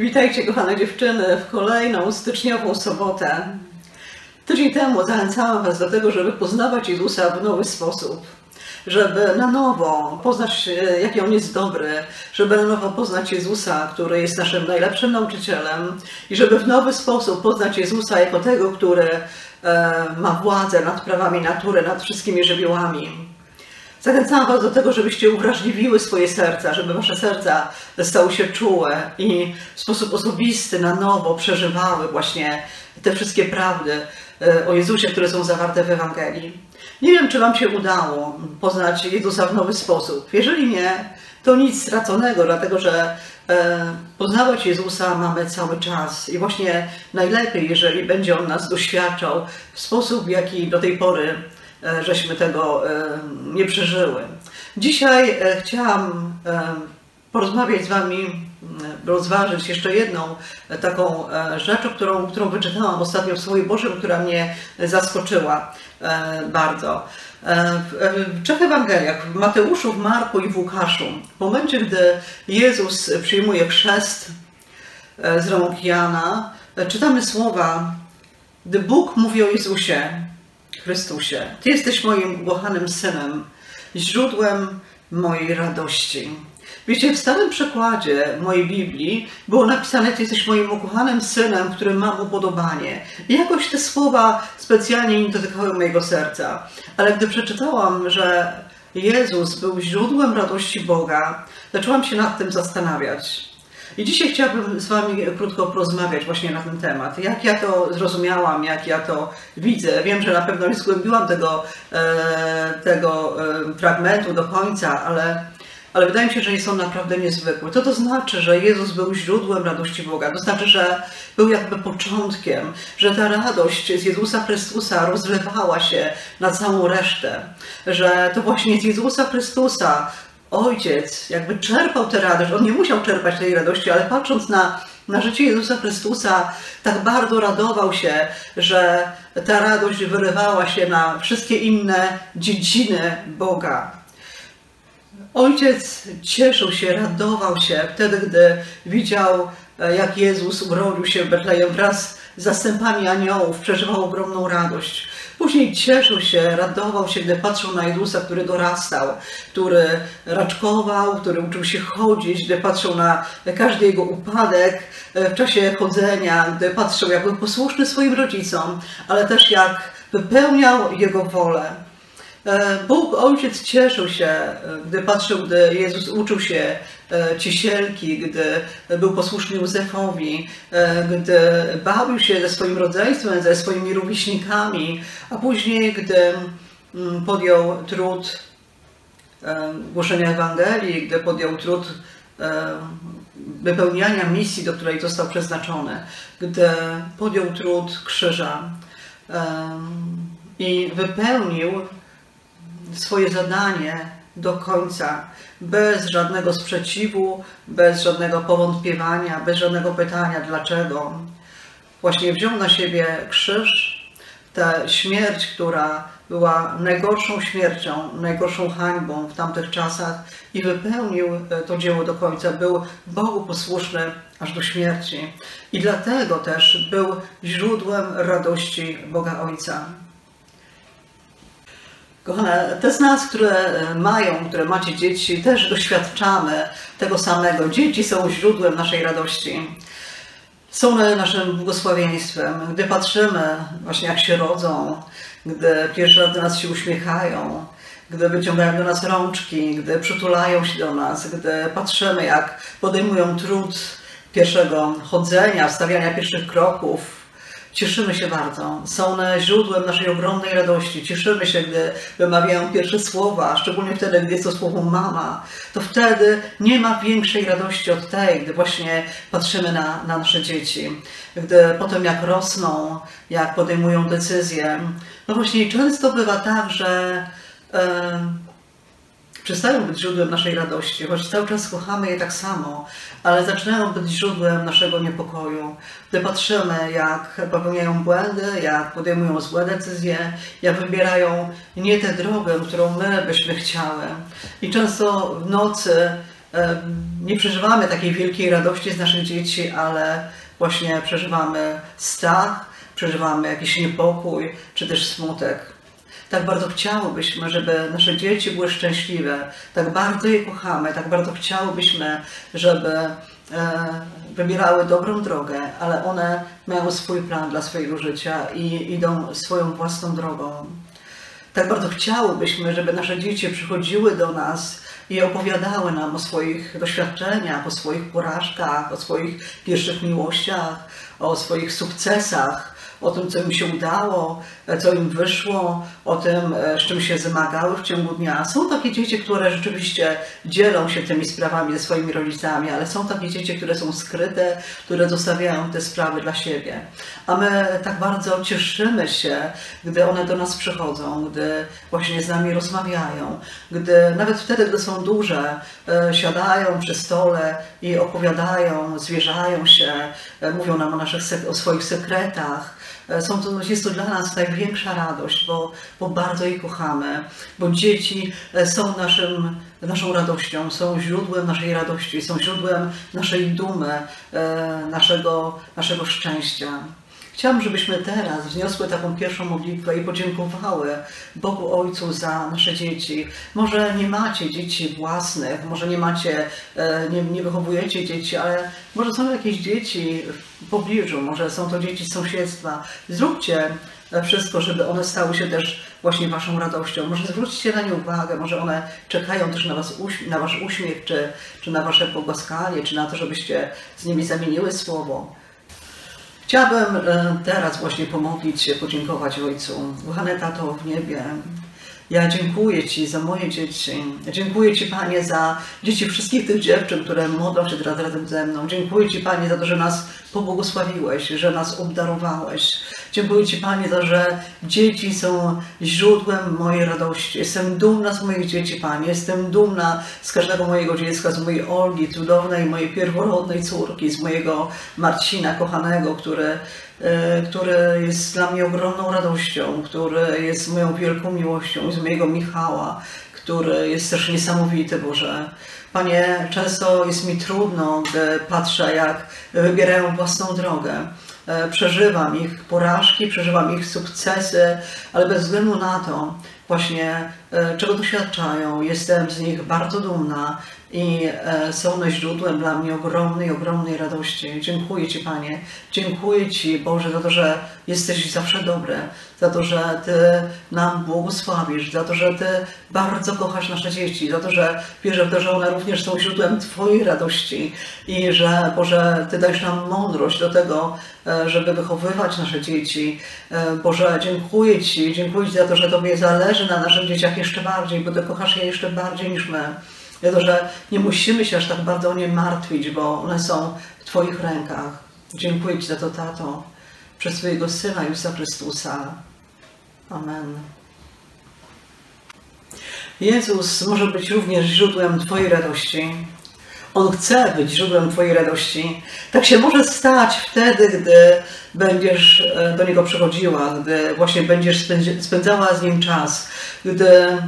Witajcie kochane dziewczyny w kolejną styczniową sobotę. Tydzień temu zachęcałam Was do tego, żeby poznawać Jezusa w nowy sposób. Żeby na nowo poznać, jaki On jest dobry, żeby na nowo poznać Jezusa, który jest naszym najlepszym nauczycielem i żeby w nowy sposób poznać Jezusa jako tego, który e, ma władzę nad prawami natury, nad wszystkimi żywiołami. Zachęcam Was do tego, żebyście uwrażliwiły swoje serca, żeby Wasze serca stały się czułe i w sposób osobisty, na nowo przeżywały właśnie te wszystkie prawdy e, o Jezusie, które są zawarte w Ewangelii. Nie wiem, czy Wam się udało poznać Jezusa w nowy sposób. Jeżeli nie, to nic straconego, dlatego że e, poznawać Jezusa mamy cały czas i właśnie najlepiej, jeżeli będzie On nas doświadczał w sposób, jaki do tej pory żeśmy tego e, nie przeżyły. Dzisiaj e, chciałam porozmawiać z Wami, rozważyć jeszcze jedną taką rzecz, którą, którą wyczytałam ostatnio w Słowie Bożym, która mnie zaskoczyła bardzo. W trzech Ewangeliach, w Mateuszu, w Marku i w Łukaszu, w momencie, gdy Jezus przyjmuje chrzest z rąk Jana, czytamy słowa, gdy Bóg mówi o Jezusie, Chrystusie, Ty jesteś moim ukochanym synem, źródłem mojej radości. Wiecie, w starym przekładzie mojej Biblii było napisane, Ty jesteś moim ukochanym synem, którym mam upodobanie. I jakoś te słowa specjalnie nie dotykały mojego serca. Ale gdy przeczytałam, że Jezus był źródłem radości Boga, zaczęłam się nad tym zastanawiać. I dzisiaj chciałabym z Wami krótko porozmawiać właśnie na ten temat. Jak ja to zrozumiałam, jak ja to widzę. Wiem, że na pewno nie zgłębiłam tego, e, tego e, fragmentu do końca, ale, ale wydaje mi się, że jest on naprawdę niezwykły. Co to znaczy, że Jezus był źródłem radości Boga? To znaczy, że był jakby początkiem, że ta radość z Jezusa Chrystusa rozlewała się na całą resztę, że to właśnie z Jezusa Chrystusa ojciec jakby czerpał tę radość. On nie musiał czerpać tej radości, ale patrząc na, na życie Jezusa Chrystusa, tak bardzo radował się, że ta radość wyrywała się na wszystkie inne dziedziny Boga. Ojciec cieszył się, radował się wtedy, gdy widział, jak Jezus urodził się w Betlejem wraz zastępami aniołów, przeżywał ogromną radość. Później cieszył się, radował się, gdy patrzył na Jezusa, który dorastał, który raczkował, który uczył się chodzić, gdy patrzył na każdy jego upadek e, w czasie chodzenia, gdy patrzył, jak był posłuszny swoim rodzicom, ale też jak wypełniał jego wolę. E, Bóg Ojciec cieszył się, e, gdy patrzył, gdy Jezus uczył się ciesielki, gdy był posłuszny Józefowi, gdy bawił się ze swoim rodzeństwem, ze swoimi rówieśnikami, a później, gdy mm, podjął trud głoszenia Ewangelii, gdy podjął trud wypełniania misji, do której został przeznaczony, gdy podjął trud krzyża i wypełnił swoje zadanie do końca, bez żadnego sprzeciwu, bez żadnego powątpiewania, bez żadnego pytania dlaczego. Właśnie wziął na siebie krzyż, tę śmierć, która była najgorszą śmiercią, najgorszą hańbą w tamtych czasach i wypełnił to dzieło do końca. Był Bogu posłuszny aż do śmierci. I dlatego też był źródłem radości Boga Ojca. Kochane, te z nas, które e, mają, które macie dzieci, też doświadczamy tego samego. Dzieci są źródłem naszej radości. Są naszym błogosławieństwem. Gdy patrzymy właśnie jak się rodzą, gdy pierwszy raz do nas się uśmiechają, gdy wyciągają do nas rączki, gdy przytulają się do nas, gdy patrzymy jak podejmują trud pierwszego chodzenia, wstawiania pierwszych kroków, Cieszymy się bardzo. Są one źródłem naszej ogromnej radości. Cieszymy się, gdy wymawiają pierwsze słowa, szczególnie wtedy, gdy jest to słowo mama. To wtedy nie ma większej radości od tej, gdy właśnie patrzymy na, na nasze dzieci. Gdy potem jak rosną, jak podejmują decyzje. No właśnie często bywa tak, że... przestają być źródłem naszej radości, choć cały czas kochamy je tak samo, ale zaczynają być źródłem naszego niepokoju. Gdy patrzymy, jak popełniają błędy, jak podejmują złe decyzje, jak wybierają nie tę drogę, którą my byśmy chciały. I często w nocy nie przeżywamy takiej wielkiej radości z naszych dzieci, ale właśnie przeżywamy strach, przeżywamy jakiś niepokój czy też smutek. Tak bardzo chciałobyśmy, żeby nasze dzieci były szczęśliwe, tak bardzo je kochamy, tak bardzo chciałobyśmy, żeby e, wybierały dobrą drogę, ale one mają swój plan dla swojego życia i idą swoją własną drogą. Tak bardzo chciałobyśmy, żeby nasze dzieci przychodziły do nas i opowiadały nam o swoich doświadczeniach, o swoich porażkach, o swoich pierwszych miłościach, o swoich sukcesach, o tym, co im się udało, co im wyszło, o tym, e, z czym się zmagały w ciągu dnia. Są takie dzieci, które rzeczywiście dzielą się tymi sprawami ze swoimi rodzicami, ale są takie dzieci, które są skryte, które zostawiają te sprawy dla siebie. A my tak bardzo cieszymy się, gdy one do nas przychodzą, gdy właśnie z nami rozmawiają, gdy nawet wtedy, gdy są duże, e, siadają przy stole i opowiadają, zwierzają się, e, mówią nam o, naszych, o swoich sekretach, są to, jest to dla nas największa radość, bo, bo bardzo je kochamy, bo dzieci e, są naszym, naszą radością, są źródłem naszej radości, są źródłem naszej dumy, e, naszego, naszego szczęścia. Chciałam, żebyśmy teraz wzniosły taką pierwszą modlitwę i podziękowały Bogu Ojcu za nasze dzieci. Może nie macie dzieci własnych, może nie macie, nie, nie wychowujecie dzieci, ale może są jakieś dzieci w pobliżu, może są to dzieci z sąsiedztwa. Zróbcie wszystko, żeby one stały się też właśnie Waszą radością. Może zwróćcie na nie uwagę, może one czekają też na, was, na Wasz uśmiech, czy, czy na Wasze pogłaskanie, czy na to, żebyście z nimi zamieniły słowo. Chciałabym e, teraz właśnie pomodlić się, podziękować Ojcu. Kochany Tato w niebie, ja dziękuję Ci za moje dzieci. Dziękuję Ci, Panie, za dzieci wszystkich tych dziewczyn, które modlą się teraz razem ze mną. Dziękuję Ci, Panie, za to, że nas pobłogosławiłeś, że nas obdarowałeś. Dziękuję Ci, Panie, za że dzieci są źródłem mojej radości. Jestem dumna z moich dzieci, Panie. Jestem dumna z każdego mojego dziecka, z mojej Olgi, cudownej, mojej pierworodnej córki, z mojego Marcina, kochanego, który E, który jest dla mnie ogromną radością, który jest moją wielką miłością, z mojego Michała, który jest też niesamowity, Boże. Panie, często jest mi trudno, gdy patrzę, jak wybierają własną drogę. E, przeżywam ich porażki, przeżywam ich sukcesy, ale bez względu na to, właśnie e, czego doświadczają, jestem z nich bardzo dumna i e, są one źródłem dla mnie ogromnej, ogromnej radości. Dziękuję Ci, Panie. Dziękuję Ci, Boże, za to, że jesteś zawsze dobry, za to, że Ty nam błogosławisz, za to, że Ty bardzo kochasz nasze dzieci, za to, że wierzę w to, że one również są źródłem Twojej radości i że, Boże, Ty dajesz nam mądrość do tego, e, żeby wychowywać nasze dzieci. E, Boże, dziękuję Ci, dziękuję Ci za to, że Tobie zależy na naszych dzieciach jeszcze bardziej, bo Ty kochasz je jeszcze bardziej niż my. Dlatego, że nie musimy się aż tak bardzo o nie martwić, bo one są w Twoich rękach. Dziękuję Ci za to, Tato, przez swojego Syna Jezusa Chrystusa. Amen. Jezus może być również źródłem Twojej radości. On chce być źródłem Twojej radości. Tak się może stać wtedy, gdy będziesz e, do Niego przychodziła, gdy właśnie będziesz spędzała z Nim czas, gdy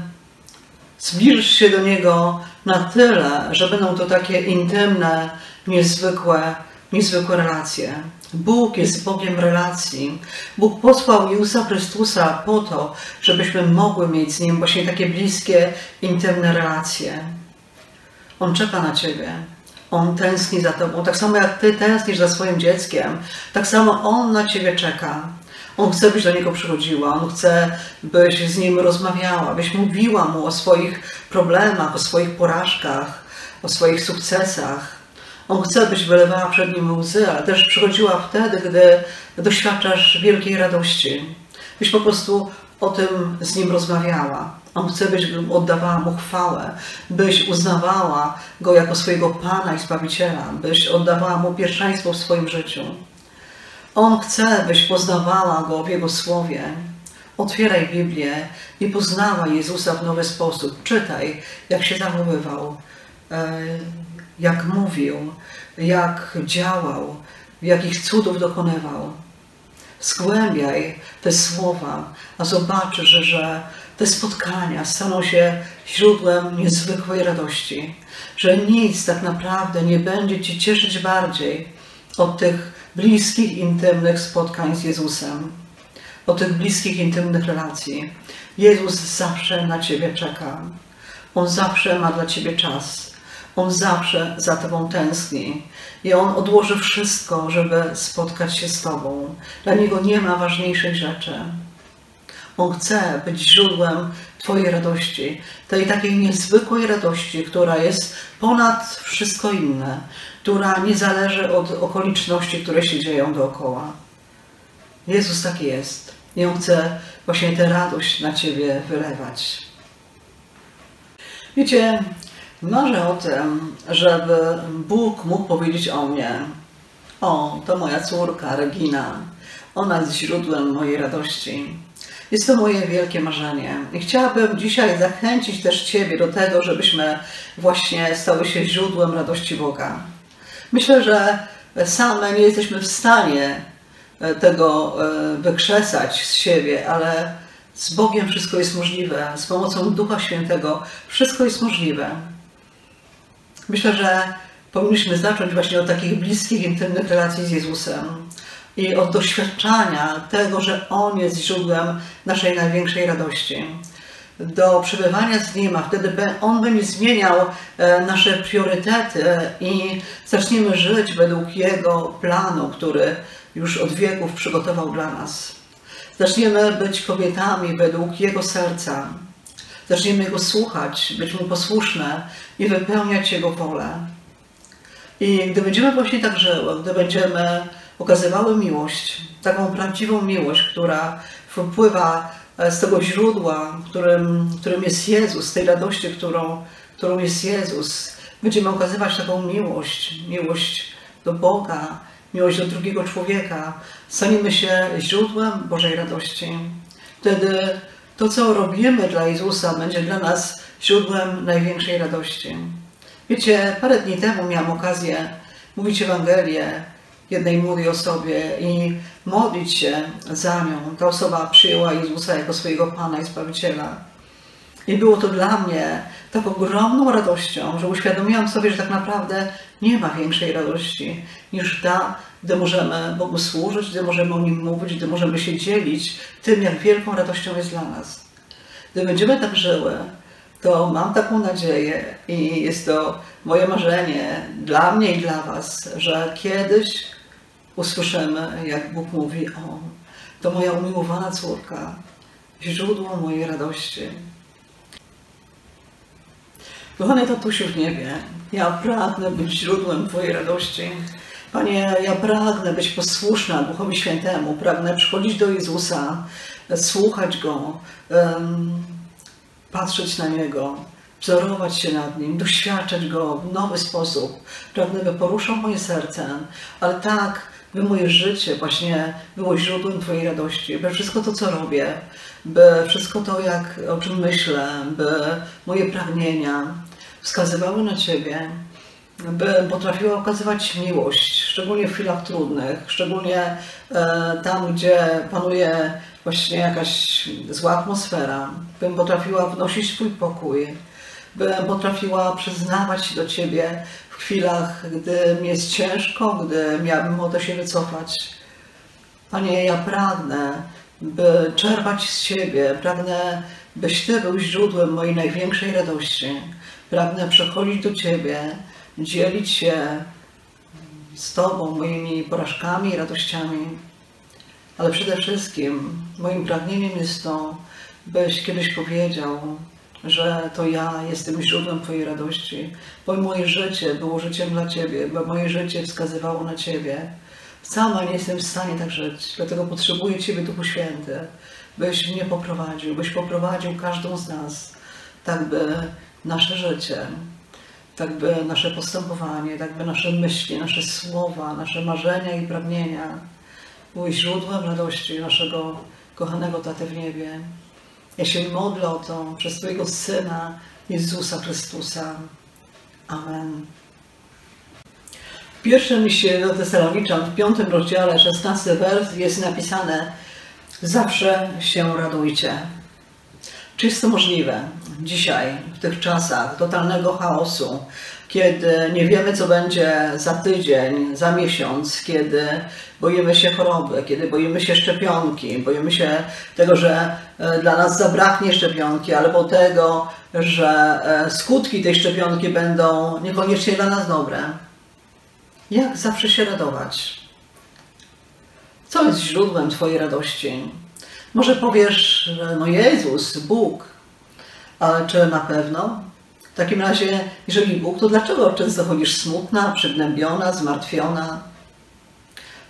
zbliżysz się do Niego na tyle, że będą to takie intymne, niezwykłe, niezwykłe relacje. Bóg jest Bogiem relacji. Bóg posłał Jezusa Chrystusa po to, żebyśmy mogły mieć z Nim właśnie takie bliskie, intymne relacje. On czeka na Ciebie. On tęskni za Tobą. Tak samo jak Ty tęsknisz za swoim dzieckiem, tak samo On na Ciebie czeka. On chce, byś do Niego przychodziła, On chce, byś z Nim rozmawiała, byś mówiła Mu o swoich problemach, o swoich porażkach, o swoich sukcesach. On chce, byś wylewała przed Nim łzy, ale też przychodziła wtedy, gdy doświadczasz wielkiej radości. Byś po prostu o tym z Nim rozmawiała. On chce, byś oddawała Mu chwałę, byś uznawała Go jako swojego Pana i Zbawiciela, byś oddawała Mu pierwszeństwo w swoim życiu. On chce, byś poznawała Go w Jego Słowie. Otwieraj Biblię i poznała Jezusa w nowy sposób. Czytaj, jak się zachowywał, e, jak mówił, jak działał, jakich cudów dokonywał. Zgłębiaj te słowa, a zobaczysz, że te spotkania staną się źródłem niezwykłej radości, że nic tak naprawdę nie będzie Ci cieszyć bardziej od tych bliskich, intymnych spotkań z Jezusem, od tych bliskich, intymnych relacji. Jezus zawsze na Ciebie czeka. On zawsze ma dla Ciebie czas. On zawsze za Tobą tęskni. I On odłoży wszystko, żeby spotkać się z Tobą. Dla Niego nie ma ważniejszej rzeczy. On chce być źródłem Twojej radości, tej takiej niezwykłej radości, która jest ponad wszystko inne, która nie zależy od okoliczności, które się dzieją dookoła. Jezus taki jest i On chce właśnie tę radość na Ciebie wylewać. Wiecie, marzę o tym, żeby Bóg mógł powiedzieć o mnie: O, to moja córka Regina. Ona jest źródłem mojej radości. Jest to moje wielkie marzenie. I chciałabym dzisiaj zachęcić też Ciebie do tego, żebyśmy właśnie stały się źródłem radości Boga. Myślę, że same nie jesteśmy w stanie e, tego e, wykrzesać z siebie, ale z Bogiem wszystko jest możliwe. Z pomocą Ducha Świętego wszystko jest możliwe. Myślę, że powinniśmy zacząć właśnie od takich bliskich, intymnych relacji z Jezusem i od doświadczania tego, że On jest źródłem naszej największej radości. Do przebywania z Nim, a wtedy On będzie zmieniał e, nasze priorytety i zaczniemy żyć według Jego planu, który już od wieków przygotował dla nas. Zaczniemy być kobietami według Jego serca. Zaczniemy Go słuchać, być Mu posłuszne i wypełniać Jego wolę. I gdy będziemy właśnie tak żyły, gdy będziemy okazywały miłość, taką prawdziwą miłość, która wpływa z tego źródła, którym, którym jest Jezus, tej radości, którą, którą jest Jezus. Będziemy okazywać taką miłość, miłość do Boga, miłość do drugiego człowieka. Staniemy się źródłem Bożej radości. Wtedy to, co robimy dla Jezusa, będzie dla nas źródłem największej radości. Wiecie, parę dni temu miałam okazję mówić Ewangelię jednej młodej osobie i modlić się za nią. Ta osoba przyjęła Jezusa jako swojego Pana i Zbawiciela. I było to dla mnie tak ogromną radością, że uświadomiłam sobie, że tak naprawdę nie ma większej radości niż ta, gdy możemy Bogu służyć, gdy możemy o Nim mówić, gdy możemy się dzielić tym, jak wielką radością jest dla nas. Gdy będziemy tak żyły, to mam taką nadzieję i jest to moje marzenie dla mnie i dla Was, że kiedyś usłyszymy, jak Bóg mówi: O, to moja umiłowana córka, źródło mojej radości. Kochany tatusiu w niebie, ja pragnę być źródłem Twojej radości. Panie, ja pragnę być posłuszna Duchowi Świętemu, pragnę przychodzić do Jezusa, słuchać Go, patrzeć na Niego, wzorować się nad Nim, doświadczać Go w nowy sposób. Pragnę, by poruszał moje serce, ale tak, by moje życie właśnie było źródłem Twojej radości, by wszystko to, co robię, by wszystko to, jak, o czym myślę, by moje pragnienia wskazywały na Ciebie, by potrafiła okazywać miłość, szczególnie w chwilach trudnych, szczególnie e, tam, gdzie panuje właśnie jakaś zła atmosfera, bym potrafiła wnosić swój pokój, bym potrafiła przyznawać się do Ciebie chwilach, gdy mi jest ciężko, gdy miałabym ochotę się wycofać. Panie, ja pragnę, by czerpać z Ciebie, pragnę, byś Ty był źródłem mojej największej radości. Pragnę przechodzić do Ciebie, dzielić się z Tobą moimi porażkami i radościami. Ale przede wszystkim moim pragnieniem jest to, byś kiedyś powiedział, że to ja jestem źródłem Twojej radości, bo moje życie było życiem dla Ciebie, bo moje życie wskazywało na Ciebie. Sama nie jestem w stanie tak żyć, dlatego potrzebuję Ciebie, Duchu Święty, byś mnie poprowadził, byś poprowadził każdą z nas, tak by nasze życie, tak by nasze postępowanie, tak by nasze myśli, nasze słowa, nasze marzenia i pragnienia były źródłem radości naszego kochanego Taty w niebie. Ja się modlę o to przez Twojego Syna, Jezusa Chrystusa. Amen. W pierwszym liście do Tesaloniczan, w piątym rozdziale, 16 wers jest napisane Zawsze się radujcie. Czy jest to możliwe? dzisiaj, w tych czasach totalnego chaosu, kiedy nie wiemy, co będzie za tydzień, za miesiąc, kiedy boimy się choroby, kiedy boimy się szczepionki, boimy się tego, że e, dla nas zabraknie szczepionki, albo tego, że e, skutki tej szczepionki będą niekoniecznie dla nas dobre. Jak zawsze się radować? Co jest źródłem Twojej radości? Może powiesz, że no Jezus, Bóg, ale czy na pewno? W takim razie, jeżeli Bóg, to dlaczego często chodzisz smutna, przygnębiona, zmartwiona?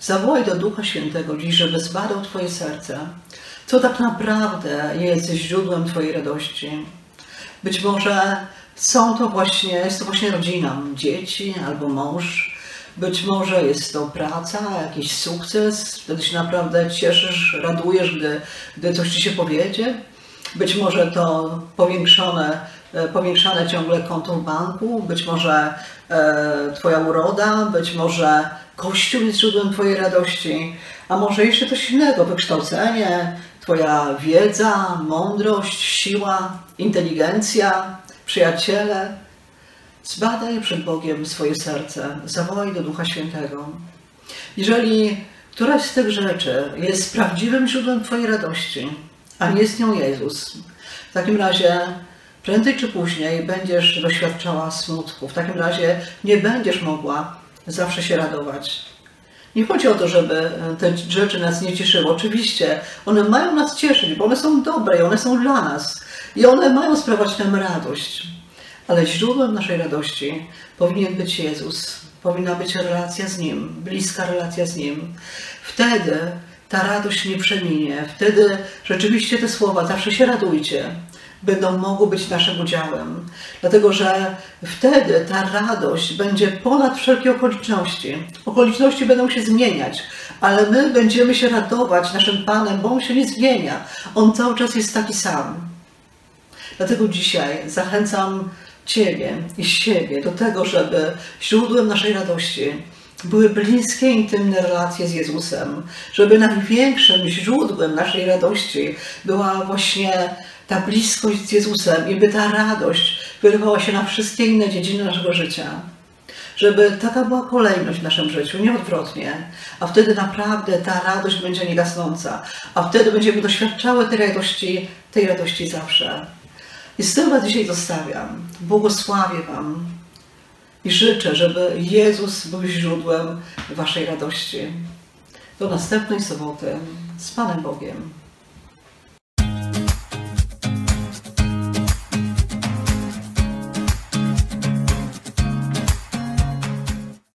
Zawołaj do Ducha Świętego dziś, żeby zbadał Twoje serce. Co tak naprawdę jest źródłem Twojej radości? Być może są to właśnie, jest to właśnie rodzina, dzieci albo mąż. Być może jest to praca, jakiś sukces, wtedy się naprawdę cieszysz, radujesz, gdy, gdy coś Ci się powiedzie. Być może to powiększone, powiększane ciągle konto w banku, być może e, Twoja uroda, być może Kościół jest źródłem Twojej radości, a może jeszcze coś innego, wykształcenie, Twoja wiedza, mądrość, siła, inteligencja, przyjaciele. Zbadaj przed Bogiem swoje serce, zawołaj do Ducha Świętego. Jeżeli któraś z tych rzeczy jest prawdziwym źródłem Twojej radości, a nie jest nią Jezus, w takim razie prędzej czy później będziesz doświadczała smutku. W takim razie nie będziesz mogła zawsze się radować. Nie chodzi o to, żeby te rzeczy nas nie cieszyły. Oczywiście one mają nas cieszyć, bo one są dobre i one są dla nas. I one mają sprawiać nam radość. Ale źródłem naszej radości powinien być Jezus. Powinna być relacja z Nim, bliska relacja z Nim. Wtedy ta radość nie przeminie. Wtedy rzeczywiście te słowa, zawsze się radujcie, będą mogły być naszym udziałem. Dlatego, że wtedy ta radość będzie ponad wszelkie okoliczności. Okoliczności będą się zmieniać, ale my będziemy się radować naszym Panem, bo On się nie zmienia. On cały czas jest taki sam. Dlatego dzisiaj zachęcam Ciebie i siebie do tego, żeby źródłem naszej radości były bliskie, intymne relacje z Jezusem, żeby największym źródłem naszej radości była właśnie ta bliskość z Jezusem i by ta radość wyrywała się na wszystkie inne dziedziny naszego życia. Żeby taka była kolejność w naszym życiu, nie odwrotnie. A wtedy naprawdę ta radość będzie niegasnąca. A wtedy będziemy doświadczały tej radości, tej radości zawsze. I z tym Was dzisiaj zostawiam. Błogosławię Wam i życzę, żeby Jezus był źródłem Waszej radości. Do następnej soboty z Panem Bogiem.